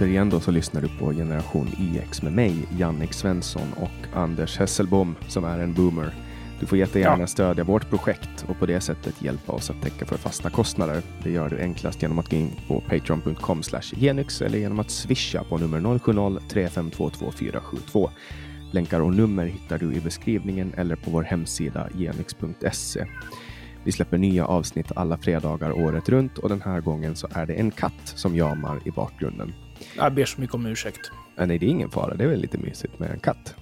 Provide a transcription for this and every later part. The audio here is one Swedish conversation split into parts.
återigen då så lyssnar du på Generation IX med mig, Jannik Svensson och Anders Hesselbom som är en boomer. Du får jättegärna ja. stödja vårt projekt och på det sättet hjälpa oss att täcka för fasta kostnader. Det gör du enklast genom att gå in på patreon.com genyx eller genom att swisha på nummer 070-3522 Länkar och nummer hittar du i beskrivningen eller på vår hemsida genyx.se. Vi släpper nya avsnitt alla fredagar året runt och den här gången så är det en katt som jamar i bakgrunden. Jag ber så mycket om ursäkt. Nej, det är ingen fara. Det är väl lite mysigt med en katt.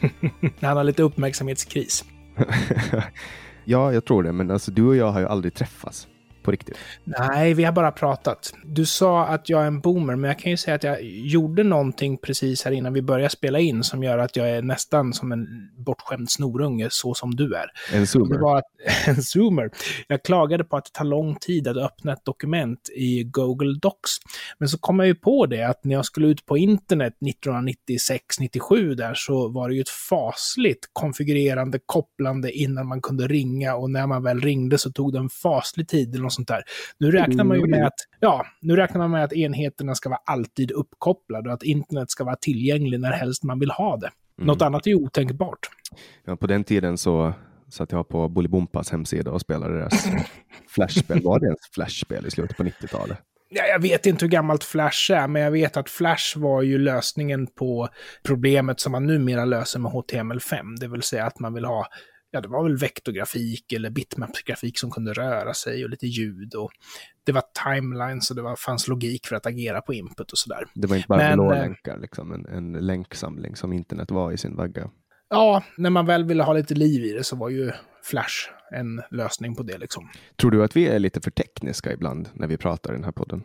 Han har lite uppmärksamhetskris. ja, jag tror det. Men alltså, du och jag har ju aldrig träffats på riktigt? Nej, vi har bara pratat. Du sa att jag är en boomer, men jag kan ju säga att jag gjorde någonting precis här innan vi började spela in som gör att jag är nästan som en bortskämd snorunge, så som du är. En zoomer? Det var att, en zoomer. Jag klagade på att det tar lång tid att öppna ett dokument i Google Docs. Men så kom jag ju på det att när jag skulle ut på internet 1996-97 där så var det ju ett fasligt konfigurerande, kopplande innan man kunde ringa och när man väl ringde så tog det en faslig tid eller sånt där. Nu räknar man ju med mm. att, ja, nu räknar man med att enheterna ska vara alltid uppkopplade och att internet ska vara tillgängligt när helst man vill ha det. Mm. Något annat är ju otänkbart. Ja, på den tiden så satt jag på Bolibompas hemsida och spelade deras flashspel. Var det ens flashspel i slutet på 90-talet? Ja, jag vet inte hur gammalt Flash är, men jag vet att Flash var ju lösningen på problemet som man numera löser med HTML5. Det vill säga att man vill ha ja, det var väl vektorgrafik eller bitmapsgrafik som kunde röra sig och lite ljud. Och det var timelines och det var, fanns logik för att agera på input och sådär. Det var inte bara blå-länkar, liksom, en, en länksamling som internet var i sin vagga. Ja, när man väl ville ha lite liv i det så var ju Flash en lösning på det. Liksom. Tror du att vi är lite för tekniska ibland när vi pratar i den här podden?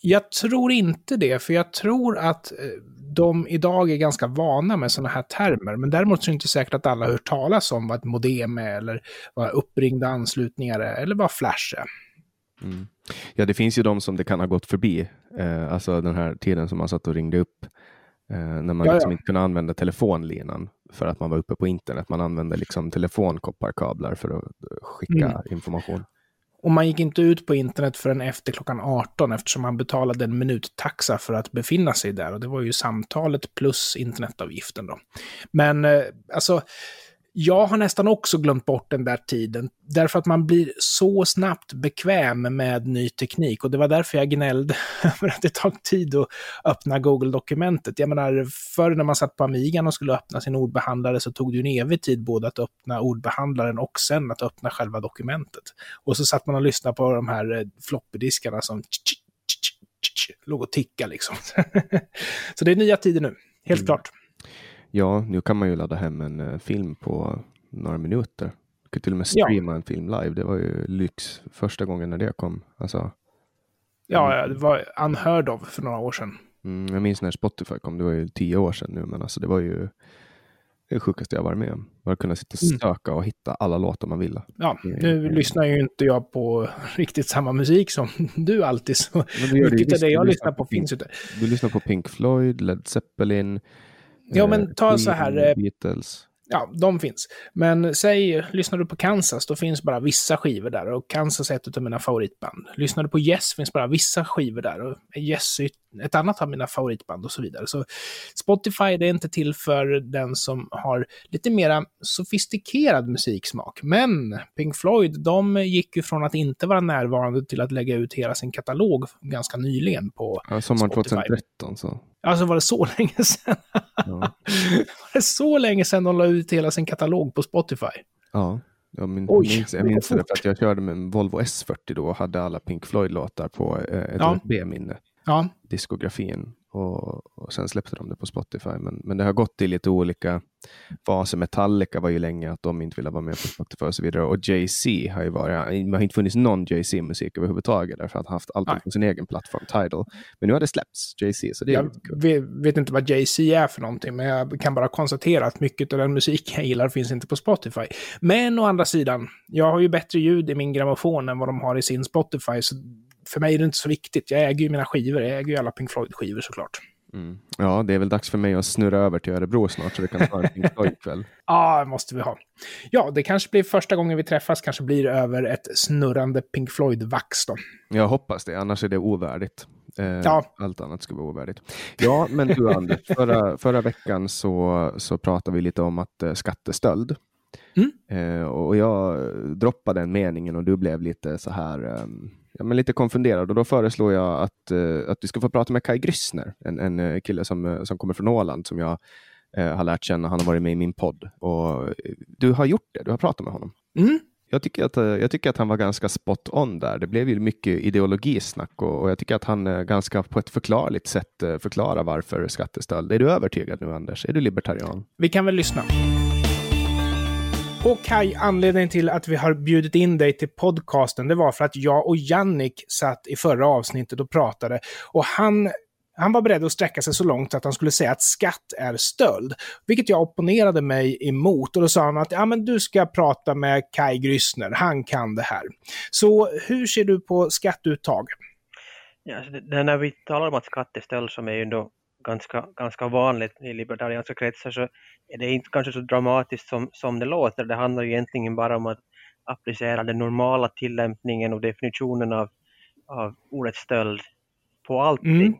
Jag tror inte det, för jag tror att eh, de idag är ganska vana med sådana här termer. Men däremot så är det inte säkert att alla har hört talas om vad ett modem är, eller vad uppringda anslutningar är, eller vad Flash är. Mm. Ja, det finns ju de som det kan ha gått förbi. Eh, alltså den här tiden som man satt och ringde upp. Eh, när man ja, liksom ja. inte kunde använda telefonlinan för att man var uppe på internet. Man använde liksom telefonkopparkablar för att skicka mm. information. Och man gick inte ut på internet förrän efter klockan 18 eftersom man betalade en minuttaxa för att befinna sig där. Och det var ju samtalet plus internetavgiften då. Men eh, alltså, jag har nästan också glömt bort den där tiden, därför att man blir så snabbt bekväm med ny teknik. Och det var därför jag gnällde över att det tar tid att öppna Google-dokumentet. Jag menar, förr när man satt på Amigan och skulle öppna sin ordbehandlare så tog det en evig tid både att öppna ordbehandlaren och sen att öppna själva dokumentet. Och så satt man och lyssnade på de här eh, floppydiskarna som låg och tickade liksom. så det är nya tider nu, helt mm. klart. Ja, nu kan man ju ladda hem en uh, film på några minuter. Du kan till och med streama ja. en film live. Det var ju lyx första gången när det kom. Alltså, ja, det var unheard of för några år sedan. Mm, jag minns när Spotify kom. Det var ju tio år sedan nu, men alltså det var ju det sjukaste jag varit med om. Att kunna sitta och mm. söka och hitta alla låtar man ville. Ja, nu lyssnar ju inte jag på riktigt samma musik som du alltid. Så mycket av det jag lyssnar på finns ju inte. Du lyssnar på Pink Floyd, Led Zeppelin, Ja, men ta så här. Eh, Beatles. Ja, de finns. Men säg, lyssnar du på Kansas, då finns bara vissa skivor där. Och Kansas är ett av mina favoritband. Lyssnar du på Yes finns bara vissa skivor där. Och Yes är ett annat av mina favoritband och så vidare. Så Spotify är inte till för den som har lite mera sofistikerad musiksmak. Men Pink Floyd, de gick ju från att inte vara närvarande till att lägga ut hela sin katalog ganska nyligen på ja, sommaren 2013 så. Alltså var det så länge sedan? Ja. var det så länge sedan de la ut hela sin katalog på Spotify? Ja, jag, min, Oj, minns, jag minns det för att jag körde med en Volvo S40 då och hade alla Pink Floyd-låtar på eh, ett ja. USB-minne. Ja. Diskografin. Och, och sen släppte de det på Spotify. Men, men det har gått i lite olika faser. Metallica var ju länge att de inte ville vara med på Spotify och så vidare. Och Jay-Z har ju varit, det har inte funnits någon Jay-Z-musik överhuvudtaget därför att han haft allt på sin egen plattform, Tidal. Men nu har det släppts, Jay-Z, så det är Jag vet inte vad Jay-Z är för någonting, men jag kan bara konstatera att mycket av den musik jag gillar finns inte på Spotify. Men å andra sidan, jag har ju bättre ljud i min grammofon än vad de har i sin Spotify, så för mig är det inte så viktigt. Jag äger ju mina skivor. Jag äger ju alla Pink Floyd-skivor såklart. Mm. Ja, det är väl dags för mig att snurra över till Örebro snart så vi kan ta en Pink Floyd-kväll. ja, det måste vi ha. Ja, det kanske blir första gången vi träffas, kanske blir över ett snurrande Pink Floyd-vax då. Jag hoppas det, annars är det ovärdigt. Eh, ja. Allt annat skulle vara ovärdigt. Ja, men du Anders, förra, förra veckan så, så pratade vi lite om att eh, skattestöld. Mm. Eh, och jag droppade den meningen och du blev lite så här um, ja, men lite konfunderad och då föreslår jag att, uh, att du ska få prata med Kai Gryssner, en, en eh, kille som, uh, som kommer från Åland som jag har lärt känna. Han har varit med i min podd och du har gjort det. Du har pratat med honom. Mm. Jag, tycker att, jag tycker att han var ganska spot on där. Det blev ju mycket ideologisnack och, och jag tycker att han ganska på ett förklarligt sätt förklarar varför skattestöld. Är du övertygad nu Anders? Är du libertarian? Vi kan väl lyssna. Och Kaj, anledningen till att vi har bjudit in dig till podcasten, det var för att jag och Jannik satt i förra avsnittet och pratade. Och han, han var beredd att sträcka sig så långt att han skulle säga att skatt är stöld. Vilket jag opponerade mig emot. Och då sa han att ja, men du ska prata med Kaj Gryssner, han kan det här. Så hur ser du på skatteuttag? Ja, när vi talar om att skatt är stöld som är ju då ganska, ganska vanligt i libertarianska kretsar så är det inte kanske så dramatiskt som, som det låter. Det handlar ju egentligen bara om att applicera den normala tillämpningen och definitionen av, av ordet stöld på allting. Mm.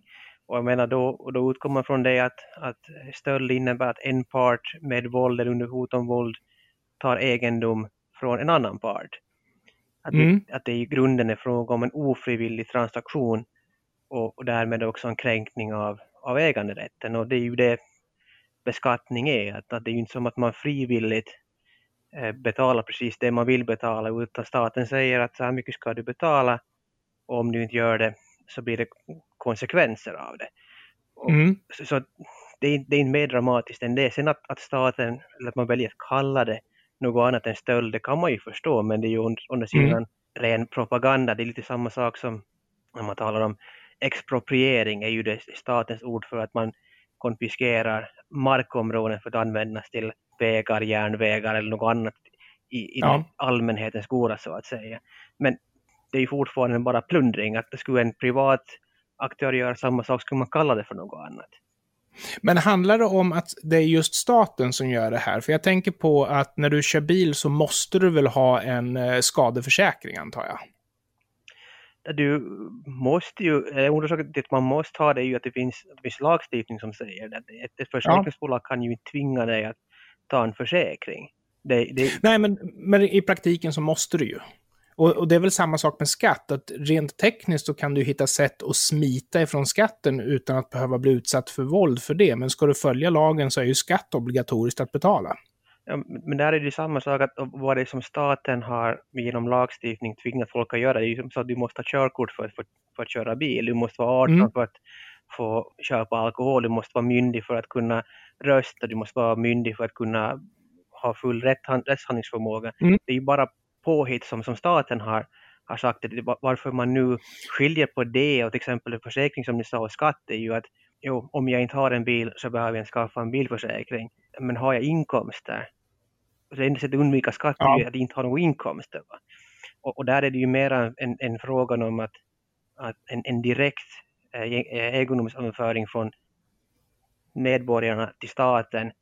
Och jag menar då, då utgår man från det att, att stöld innebär att en part med våld eller under hot om våld tar egendom från en annan part. Att, mm. det, att det i grunden är fråga om en ofrivillig transaktion och, och därmed också en kränkning av, av äganderätten och det är ju det beskattning är. Att, att det är ju inte som att man frivilligt eh, betalar precis det man vill betala utan staten säger att så här mycket ska du betala och om du inte gör det så blir det konsekvenser av det. Mm. Så, så det, är, det är inte mer dramatiskt än det. Sen att, att staten, eller att man väljer att kalla det något annat än stöld, det kan man ju förstå, men det är ju under, under sidan mm. ren propaganda. Det är lite samma sak som när man talar om expropriering är ju det statens ord för att man konfiskerar markområden för att användas till vägar, järnvägar eller något annat i, i ja. allmänhetens goda så att säga. Men det är ju fortfarande bara plundring, att det skulle en privat aktör göra samma sak skulle man kalla det för något annat. Men handlar det om att det är just staten som gör det här? För jag tänker på att när du kör bil så måste du väl ha en eh, skadeförsäkring antar jag? Du måste ju, orsaken till att man måste ha det är ju att det finns, det finns lagstiftning som säger det. Ett, ett försäkringsbolag ja. kan ju inte tvinga dig att ta en försäkring. Det, det... Nej, men, men i praktiken så måste du ju. Och, och, det är väl samma sak med skatt, att rent tekniskt så kan du hitta sätt att smita ifrån skatten utan att behöva bli utsatt för våld för det. Men ska du följa lagen så är ju skatt obligatoriskt att betala. Ja, men där är det samma sak att vad det är som staten har genom lagstiftning tvingat folk att göra. Det är så att du måste ha körkort för, för, för att köra bil. Du måste vara 18 mm. för att få köpa alkohol. Du måste vara myndig för att kunna rösta. Du måste vara myndig för att kunna ha full rättshandlingsförmåga. Mm. Det är ju bara påhitt som, som staten har, har sagt. Det, varför man nu skiljer på det och till exempel försäkring som ni sa och skatt är ju att jo, om jag inte har en bil så behöver jag skaffa en bilförsäkring. Men har jag inkomster, det enda sättet att undvika skatt är ja. att inte ha några inkomster. Va? Och, och, där är det ju mer en, en fråga om att, att en, en direkt eh, eh, egendomsöverföring från medborgarna till staten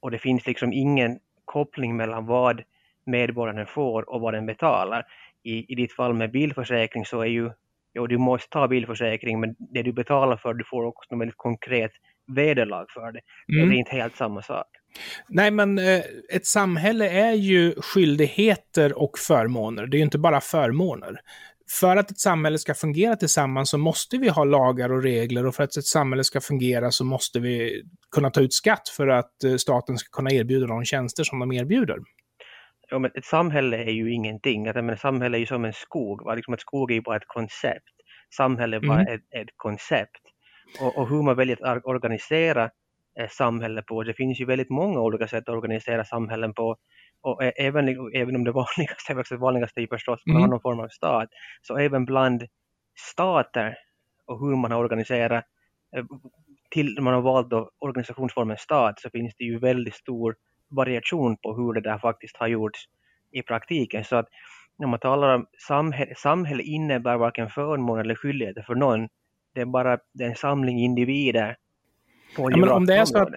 och det finns liksom ingen koppling mellan vad medborgaren får och vad den betalar. I, i ditt fall med bilförsäkring så är ju jo, du måste ta bilförsäkring, men det du betalar för, du får också något väldigt konkret vederlag för det. Mm. Det är inte helt samma sak. Nej, men eh, ett samhälle är ju skyldigheter och förmåner. Det är ju inte bara förmåner. För att ett samhälle ska fungera tillsammans så måste vi ha lagar och regler och för att ett samhälle ska fungera så måste vi kunna ta ut skatt för att eh, staten ska kunna erbjuda de tjänster som de erbjuder ja, men ett samhälle är ju ingenting. Att, men, samhälle är ju som en skog. Va? Liksom ett skog är ju bara ett koncept. Samhälle är bara mm. ett, ett, koncept. Och, och, hur man väljer att organisera eh, samhälle på. Det finns ju väldigt många olika sätt att organisera samhällen på. Och eh, även, även om det vanligaste, det vanligaste är förstås man mm. har någon form av stat. Så även bland stater och hur man har organiserat eh, till man har valt organisationsformen stat så finns det ju väldigt stor variation på hur det där faktiskt har gjorts i praktiken. Så att när man talar om samhälle, samhälle innebär varken förmån eller skyldigheter för någon. Det är bara det är en samling individer ja, men om det är så att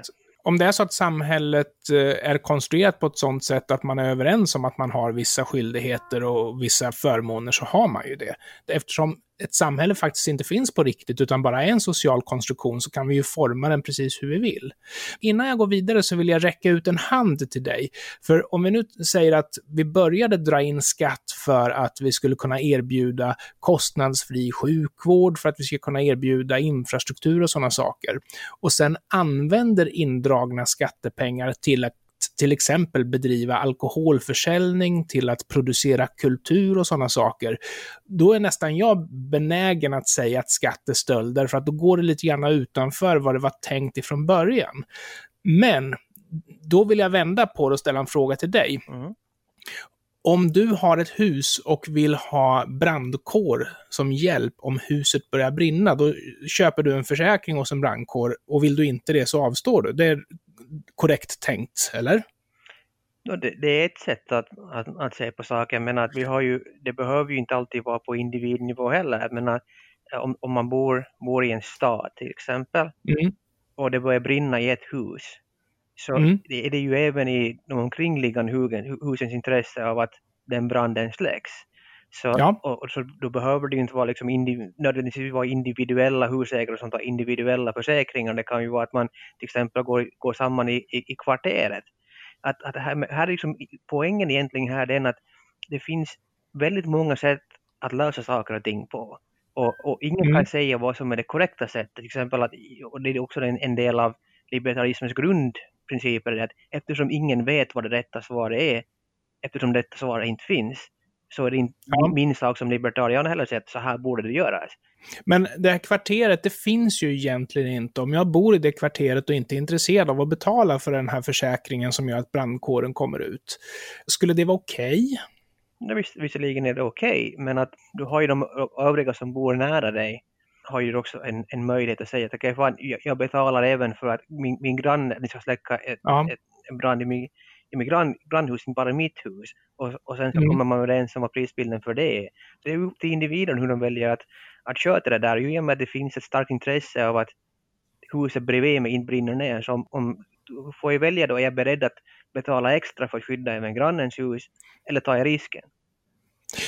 om det är så att samhället eh, är konstruerat på ett sådant sätt att man är överens om att man har vissa skyldigheter och vissa förmåner så har man ju det. Eftersom ett samhälle faktiskt inte finns på riktigt utan bara är en social konstruktion så kan vi ju forma den precis hur vi vill. Innan jag går vidare så vill jag räcka ut en hand till dig. För om vi nu säger att vi började dra in skatt för att vi skulle kunna erbjuda kostnadsfri sjukvård, för att vi ska kunna erbjuda infrastruktur och sådana saker. Och sen använder indragna skattepengar till att till exempel bedriva alkoholförsäljning, till att producera kultur och sådana saker, då är nästan jag benägen att säga att skatt är stöld, därför att då går det lite grann utanför vad det var tänkt ifrån början. Men då vill jag vända på det och ställa en fråga till dig. Mm. Om du har ett hus och vill ha brandkår som hjälp om huset börjar brinna, då köper du en försäkring hos en brandkår och vill du inte det så avstår du. Det är korrekt tänkt, eller? Det, det, är ett sätt att, att, att se på saken, men att vi har ju, det behöver ju inte alltid vara på individnivå heller. Men att, om, om man bor, bor i en stad till exempel mm. och det börjar brinna i ett hus, så mm. är det ju även i de omkringliggande husens intresse av att den branden släcks. Så, ja. och, och, så då behöver det ju inte vara liksom indiv, nödvändigtvis vara individuella husägare som tar individuella försäkringar. Det kan ju vara att man till exempel går, går samman i, i, i kvarteret. Att, att här, här är liksom, poängen egentligen här den att det finns väldigt många sätt att lösa saker och ting på. Och, och ingen mm. kan säga vad som är det korrekta sättet. Till exempel att, och det är också en, en del av libertarismens grundprinciper, att eftersom ingen vet vad det rätta svaret är, eftersom detta svar inte finns, så är det inte ja. min sak som libertarian heller sett, så här borde det göras. Men det här kvarteret, det finns ju egentligen inte. Om jag bor i det kvarteret och inte är intresserad av att betala för den här försäkringen som gör att brandkåren kommer ut, skulle det vara okej? Okay? Viss, visserligen är det okej, okay, men att du har ju de övriga som bor nära dig har ju också en, en möjlighet att säga att okay, fan, jag, jag betalar även för att min, min granne ska släcka ett, ja. ett, en brand i min, min grann, grannhus, inte bara mitt hus. Och, och sen så mm. kommer man överens om vad prisbilden för det är. Så det är upp till individen hur de väljer att, att sköta det där. I och med att det finns ett starkt intresse av att huset bredvid mig inte brinner ner. Så om, om får jag välja då, är jag beredd att betala extra för att skydda även grannens hus eller tar jag risken?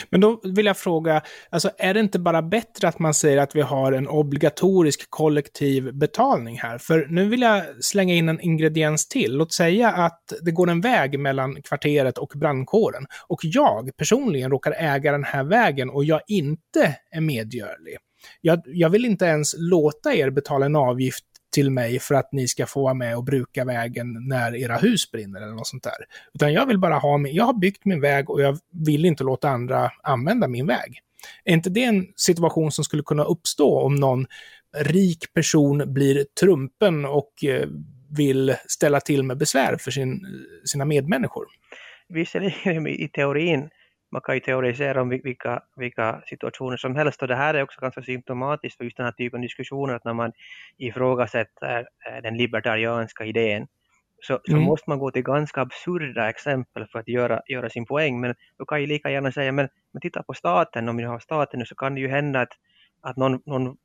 Men då vill jag fråga, alltså är det inte bara bättre att man säger att vi har en obligatorisk kollektiv betalning här? För nu vill jag slänga in en ingrediens till. Låt säga att det går en väg mellan kvarteret och brandkåren och jag personligen råkar äga den här vägen och jag inte är medgörlig. Jag, jag vill inte ens låta er betala en avgift till mig för att ni ska få vara med och bruka vägen när era hus brinner eller något sånt där. Utan jag vill bara ha min, jag har byggt min väg och jag vill inte låta andra använda min väg. Är inte det en situation som skulle kunna uppstå om någon rik person blir trumpen och eh, vill ställa till med besvär för sin, sina medmänniskor? Visserligen i teorin man kan ju teorisera om vilka, vilka situationer som helst och det här är också ganska symptomatiskt för just den här typen av diskussioner att när man ifrågasätter eh, den libertarianska idén så, så mm. måste man gå till ganska absurda exempel för att göra, göra sin poäng. Men då kan ju lika gärna säga, men, men titta på staten, om vi har staten nu så kan det ju hända att, att någon, någon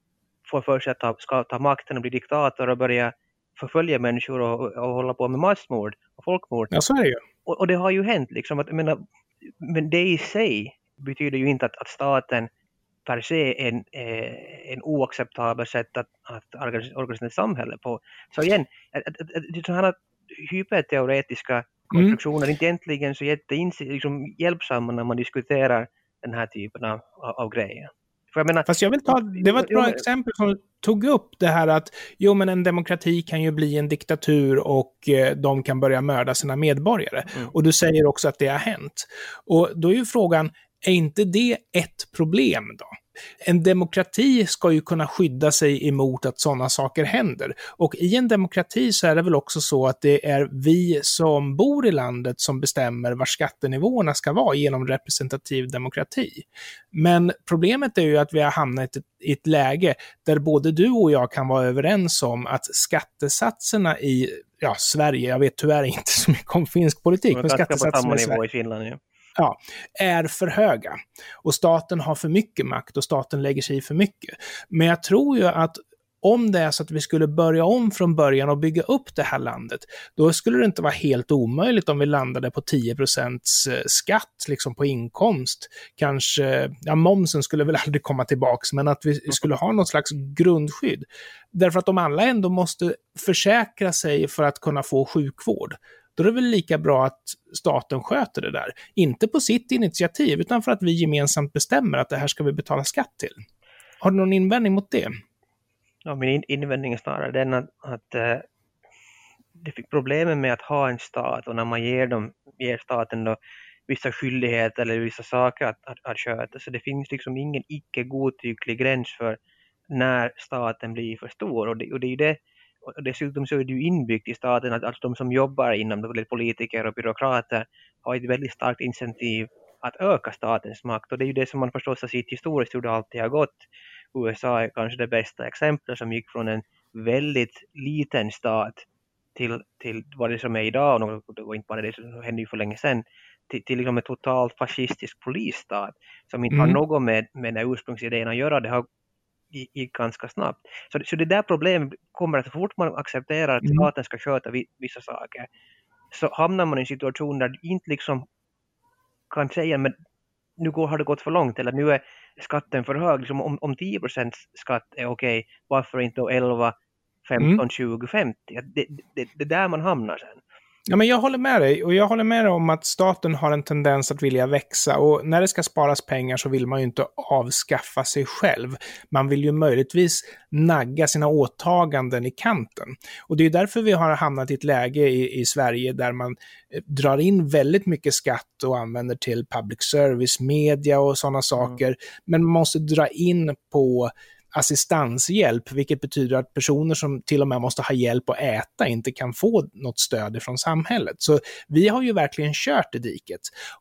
får för sig att ta, ska ta makten och bli diktator och börja förfölja människor och, och hålla på med massmord och folkmord. Ja, så är det ju. Och, och det har ju hänt liksom. Att, jag menar, men det i sig betyder ju inte att, att staten per se en, eh, en oacceptabel sätt att, att organisera ett samhälle på. Så igen, sådana hyperteoretiska mm. konstruktioner mm. inte egentligen så jätteinse, liksom hjälpsamma när man diskuterar den här typen av, av grejer. För jag menar, Fast jag vill ta, det var ett bra exempel som tog upp det här att jo men en demokrati kan ju bli en diktatur och eh, de kan börja mörda sina medborgare. Mm. Och du säger också att det har hänt. Och då är ju frågan, är inte det ett problem då? En demokrati ska ju kunna skydda sig emot att sådana saker händer. Och i en demokrati så är det väl också så att det är vi som bor i landet som bestämmer var skattenivåerna ska vara genom representativ demokrati. Men problemet är ju att vi har hamnat i ett läge där både du och jag kan vara överens om att skattesatserna i ja, Sverige, jag vet tyvärr inte så mycket om finsk politik, men skattesatserna i Sverige. I Finland, ja ja, är för höga. Och staten har för mycket makt och staten lägger sig i för mycket. Men jag tror ju att om det är så att vi skulle börja om från början och bygga upp det här landet, då skulle det inte vara helt omöjligt om vi landade på 10 eh, skatt liksom på inkomst. Kanske, ja momsen skulle väl aldrig komma tillbaks, men att vi mm. skulle ha något slags grundskydd. Därför att om alla ändå måste försäkra sig för att kunna få sjukvård, då är det väl lika bra att staten sköter det där. Inte på sitt initiativ, utan för att vi gemensamt bestämmer att det här ska vi betala skatt till. Har du någon invändning mot det? Ja, min invändning är snarare den att, att eh, det fick problemen med att ha en stat och när man ger, dem, ger staten då vissa skyldigheter eller vissa saker att, att, att sköta. Så det finns liksom ingen icke godtycklig gräns för när staten blir för stor. Och det, och det är ju det, och dessutom så är det ju inbyggt i staten att alltså de som jobbar inom politiker och byråkrater har ett väldigt starkt incentiv att öka statens makt och det är ju det som man förstås har sett historiskt hur det alltid har gått. USA är kanske det bästa exemplet som gick från en väldigt liten stat till, till vad det som är idag, och inte bara det som hände ju för länge sedan, till, till liksom en totalt fascistisk polisstat som inte mm. har något med, med den ursprungsidén att göra. Det har gick ganska snabbt. Så, så det där problemet kommer att så fort man accepterar att mm. staten ska sköta vissa saker så hamnar man i en situation där du inte liksom kan säga men nu går, har det gått för långt eller nu är skatten för hög. Liksom om, om 10% skatt är okej, varför inte 11, 15, mm. 20, 50? Det, det, det är där man hamnar sen. Ja, men jag håller med dig. Och jag håller med dig om att staten har en tendens att vilja växa. Och när det ska sparas pengar så vill man ju inte avskaffa sig själv. Man vill ju möjligtvis nagga sina åtaganden i kanten. Och det är därför vi har hamnat i ett läge i, i Sverige där man eh, drar in väldigt mycket skatt och använder till public service, media och sådana saker. Mm. Men man måste dra in på assistanshjälp, vilket betyder att personer som till och med måste ha hjälp att äta inte kan få något stöd från samhället. Så vi har ju verkligen kört i diket.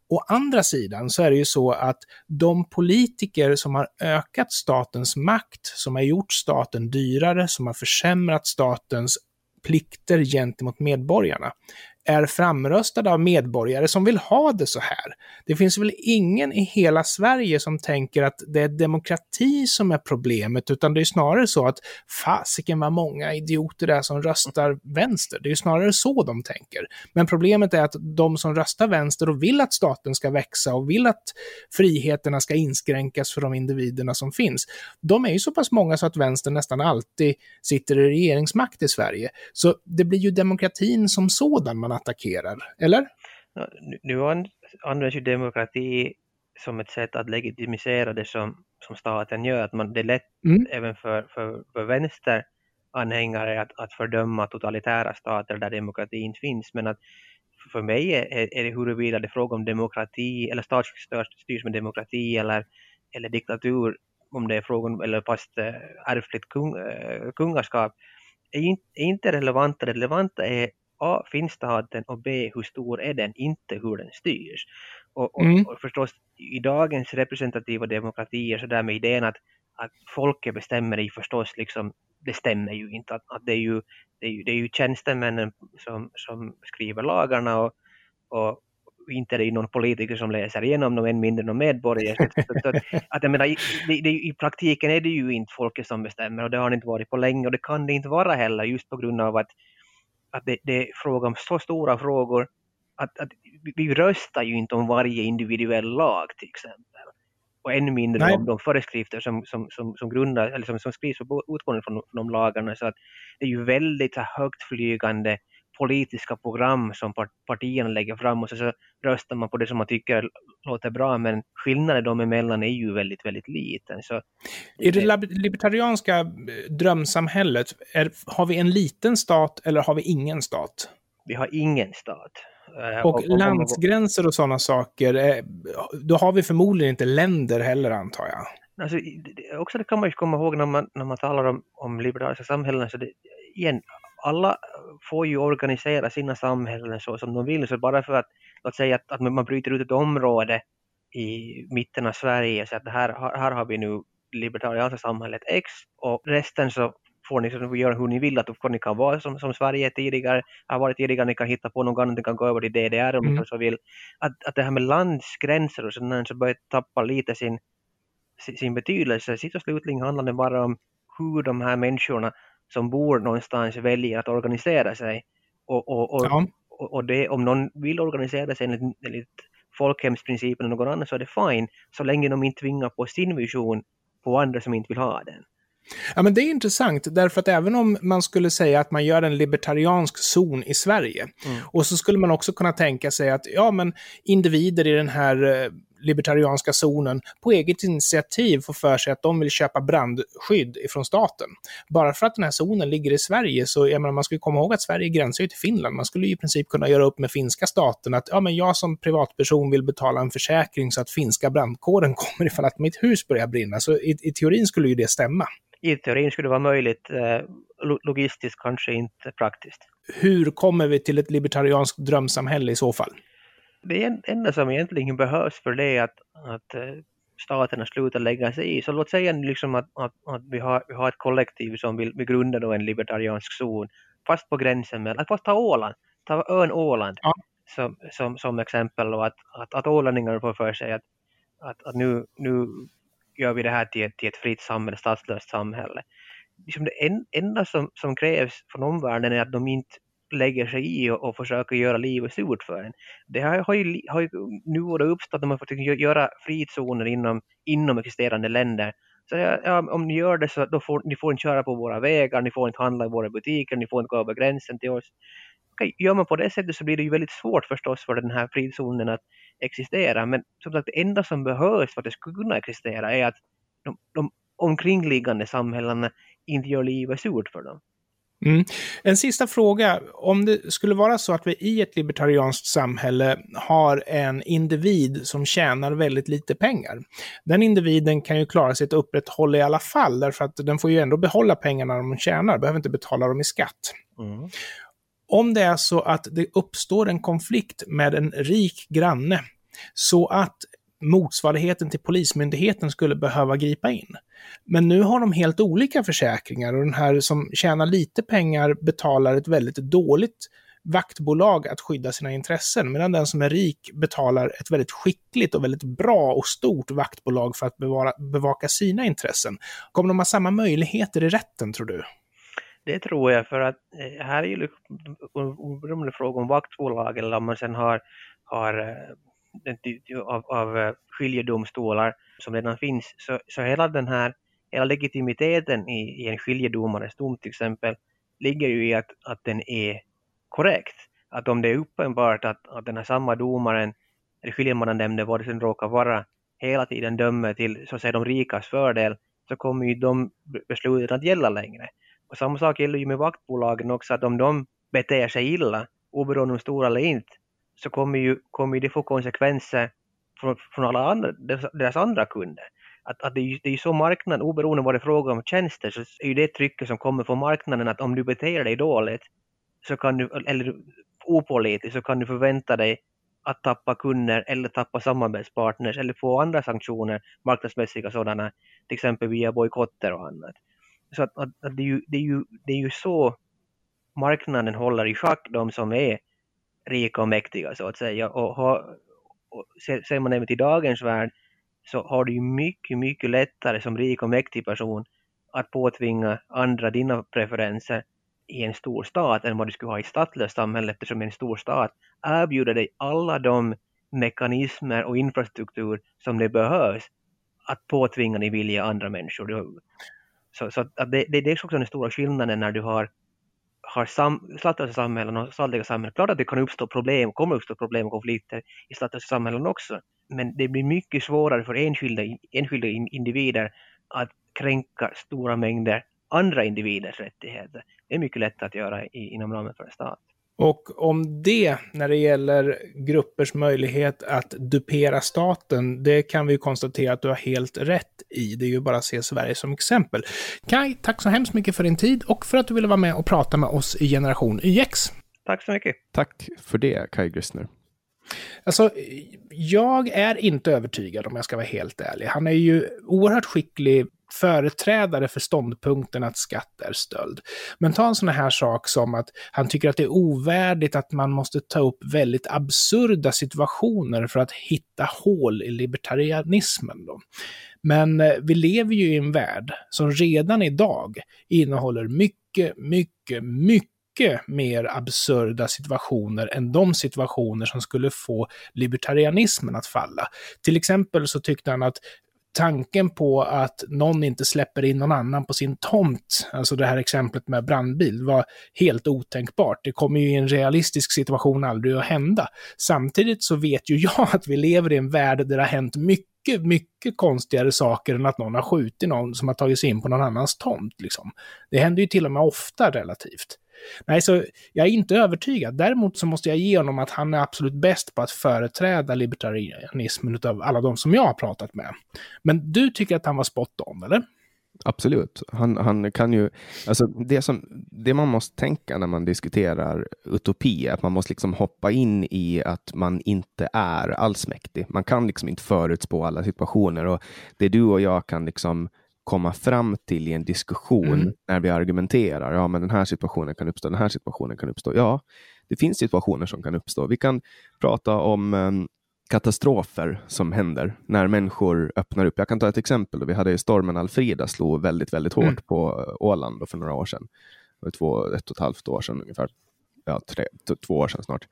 Å andra sidan så är det ju så att de politiker som har ökat statens makt, som har gjort staten dyrare, som har försämrat statens plikter gentemot medborgarna, är framröstade av medborgare som vill ha det så här. Det finns väl ingen i hela Sverige som tänker att det är demokrati som är problemet, utan det är snarare så att fasiken vad många idioter det är som röstar vänster. Det är snarare så de tänker. Men problemet är att de som röstar vänster och vill att staten ska växa och vill att friheterna ska inskränkas för de individerna som finns, de är ju så pass många så att vänstern nästan alltid sitter i regeringsmakt i Sverige. Så det blir ju demokratin som sådan man attackerar, eller? Nu används ju demokrati som ett sätt att legitimisera det som, som staten gör. Att man, det är lätt mm. även för, för, för vänsteranhängare att, att fördöma totalitära stater där demokrati inte finns. Men att för mig är, är det huruvida det är fråga om demokrati eller stat styrs med demokrati eller, eller diktatur om det är frågan eller fast äh, ärftligt kung, äh, kungaskap är inte, är inte relevanta. Det relevanta är A. Finns staten och B. Hur stor är den? Inte hur den styrs. Och, och, mm. och förstås i dagens representativa demokratier så där med idén att, att folket bestämmer i förstås liksom det stämmer ju inte. Att, att det, är ju, det, är ju, det är ju tjänstemännen som, som skriver lagarna och, och inte är det någon politiker som läser igenom dem, än mindre någon medborgare. Så, att, att jag menar, i, det, I praktiken är det ju inte folket som bestämmer och det har det inte varit på länge och det kan det inte vara heller just på grund av att att det, det är fråga om så stora frågor att, att vi röstar ju inte om varje individuell lag till exempel. Och ännu mindre Nej. om de föreskrifter som, som, som, som, grundar, eller som, som skrivs på utgående från, de lagarna. Så att det är ju väldigt högtflygande politiska program som partierna lägger fram och så, så röstar man på det som man tycker låter bra men skillnaden dem emellan är ju väldigt, väldigt liten. Så, I det libertarianska eh, drömsamhället, är, har vi en liten stat eller har vi ingen stat? Vi har ingen stat. Eh, och, och, landsgränser och sådana saker, eh, då har vi förmodligen inte länder heller antar jag. Alltså, också det kan man ju komma ihåg när man, när man talar om, om liberala samhällen, så det, igen, alla får ju organisera sina samhällen så som de vill. Så bara för att, låt säga att, att man bryter ut ett område i mitten av Sverige så att här, här har vi nu libertarianska samhället X och resten så får ni så göra hur ni vill, att ni kan vara som, som Sverige tidigare har varit tidigare, ni kan hitta på något annat, ni kan gå över till DDR om mm. ni så vill. Att, att det här med landsgränser och sådär så börjar tappa lite sin, sin betydelse. Sist och slutligen handlar det bara om hur de här människorna som bor någonstans väljer att organisera sig. Och, och, och, ja. och, det, om någon vill organisera sig enligt, enligt folkhemsprincipen eller någon annan så är det fine, så länge de inte tvingar på sin vision på andra som inte vill ha den. Ja, men det är intressant, därför att även om man skulle säga att man gör en libertariansk zon i Sverige, mm. och så skulle man också kunna tänka sig att ja, men individer i den här eh, libertarianska zonen på eget initiativ får för sig att de vill köpa brandskydd ifrån staten. Bara för att den här zonen ligger i Sverige så, jag menar, man ska komma ihåg att Sverige gränsar ju till Finland. Man skulle ju i princip kunna göra upp med finska staten att ja, men jag som privatperson vill betala en försäkring så att finska brandkåren kommer ifall att mitt hus börjar brinna. Så i, i teorin skulle ju det stämma. I teorin skulle det vara möjligt, eh, logistiskt kanske inte praktiskt. Hur kommer vi till ett libertarianskt drömsamhälle i så fall? Det enda som egentligen behövs för det är att, att eh, staterna slutar lägga sig i. Så låt säga liksom att, att, att vi, har, vi har ett kollektiv som vill, grunda då en libertariansk zon fast på gränsen med, att ta Åland, ta ön Åland ja. som, som, som exempel och att, att, att ålänningar får för sig att, att, att nu, nu gör vi det här till, till ett fritt samhälle, statslöst samhälle. Liksom det enda som, som krävs från omvärlden är att de inte lägger sig i och, och försöker göra livet surt för en. Det har, har, ju, har ju nu och då uppstått att man får göra frizoner inom, inom existerande länder. Så ja, om ni gör det så då får ni får inte köra på våra vägar, ni får inte handla i våra butiker, ni får inte gå över gränsen till oss. Okej, gör man på det sättet så blir det ju väldigt svårt förstås för den här frizonen att existera. Men som sagt, det enda som behövs för att det ska kunna existera är att de, de omkringliggande samhällena inte gör livet surt för dem. Mm. En sista fråga. Om det skulle vara så att vi i ett libertarianskt samhälle har en individ som tjänar väldigt lite pengar. Den individen kan ju klara sitt upprätthåll i alla fall, därför att den får ju ändå behålla pengarna de tjänar, behöver inte betala dem i skatt. Mm. Om det är så att det uppstår en konflikt med en rik granne, så att motsvarigheten till Polismyndigheten skulle behöva gripa in. Men nu har de helt olika försäkringar och den här som tjänar lite pengar betalar ett väldigt dåligt vaktbolag att skydda sina intressen, medan den som är rik betalar ett väldigt skickligt och väldigt bra och stort vaktbolag för att bevara, bevaka sina intressen. Kommer de ha samma möjligheter i rätten, tror du? Det tror jag, för att eh, här är ju liksom en fråga om vaktbolag eller om man sen har, har eh, av, av eh, skiljedomstolar som redan finns. Så, så hela den här hela legitimiteten i, i en skiljedomares dom till exempel ligger ju i att, att den är korrekt. Att om det är uppenbart att, att den här samma domaren, eller skiljemannanämnden, vad det sen råkar vara, hela tiden dömer till så att säga de rikas fördel, så kommer ju de besluten att gälla längre. Och samma sak gäller ju med vaktbolagen också, att om de beter sig illa, oberoende om stora eller inte, så kommer ju, kommer det få konsekvenser från, från alla andra, deras andra kunder. Att, att det, är ju, det är ju så marknaden, oberoende vad det är fråga om tjänster, så är ju det trycket som kommer från marknaden att om du beter dig dåligt, så kan du, eller opålitligt, så kan du förvänta dig att tappa kunder eller tappa samarbetspartners eller få andra sanktioner, marknadsmässiga sådana, till exempel via bojkotter och annat. Så att, att, att det, är ju, det, är ju, det är ju så marknaden håller i schack de som är rika och mäktiga så att säga. Och, har, och ser man även till dagens värld så har du ju mycket, mycket lättare som rik och mäktig person att påtvinga andra dina preferenser i en stor stat än vad du skulle ha i ett statslöst samhälle eftersom en stor stat erbjuder dig alla de mekanismer och infrastruktur som det behövs att påtvinga din vilja andra människor. Så, så att det, det, är också den stora skillnaden när du har har sam, statliga samhällen och statliga samhällen, klart att det kan uppstå problem, kommer uppstå problem och konflikter i statliga samhällen också. Men det blir mycket svårare för enskilda, enskilda individer att kränka stora mängder andra individers rättigheter. Det är mycket lättare att göra i, inom ramen för en stat. Och om det, när det gäller gruppers möjlighet att dupera staten, det kan vi konstatera att du har helt rätt i. Det är ju bara att se Sverige som exempel. Kai, tack så hemskt mycket för din tid och för att du ville vara med och prata med oss i Generation YX. Tack så mycket. Tack för det, Kai Grissner. Alltså, jag är inte övertygad om jag ska vara helt ärlig. Han är ju oerhört skicklig företrädare för ståndpunkten att skatt är stöld. Men ta en sån här sak som att han tycker att det är ovärdigt att man måste ta upp väldigt absurda situationer för att hitta hål i libertarianismen. Då. Men eh, vi lever ju i en värld som redan idag innehåller mycket, mycket, mycket mer absurda situationer än de situationer som skulle få libertarianismen att falla. Till exempel så tyckte han att tanken på att någon inte släpper in någon annan på sin tomt, alltså det här exemplet med brandbil, var helt otänkbart. Det kommer ju i en realistisk situation aldrig att hända. Samtidigt så vet ju jag att vi lever i en värld där det har hänt mycket, mycket konstigare saker än att någon har skjutit någon som har tagit sig in på någon annans tomt. Liksom. Det händer ju till och med ofta relativt. Nej, så jag är inte övertygad. Däremot så måste jag ge honom att han är absolut bäst på att företräda libertarianismen av alla de som jag har pratat med. Men du tycker att han var spot on, eller? Absolut. Han, han kan ju, alltså det, som, det man måste tänka när man diskuterar utopi är att man måste liksom hoppa in i att man inte är allsmäktig. Man kan liksom inte förutspå alla situationer och det du och jag kan liksom komma fram till i en diskussion mm. när vi argumenterar. Ja, men den här situationen kan uppstå, den här situationen kan uppstå. Ja, det finns situationer som kan uppstå. Vi kan prata om um, katastrofer som händer när människor öppnar upp. Jag kan ta ett exempel. Vi hade stormen Alfrida slog väldigt, väldigt hårt mm. på eh, Åland för några år sedan. Två, ett och ett halvt år sedan ungefär. Ja, tre, två år sedan snart.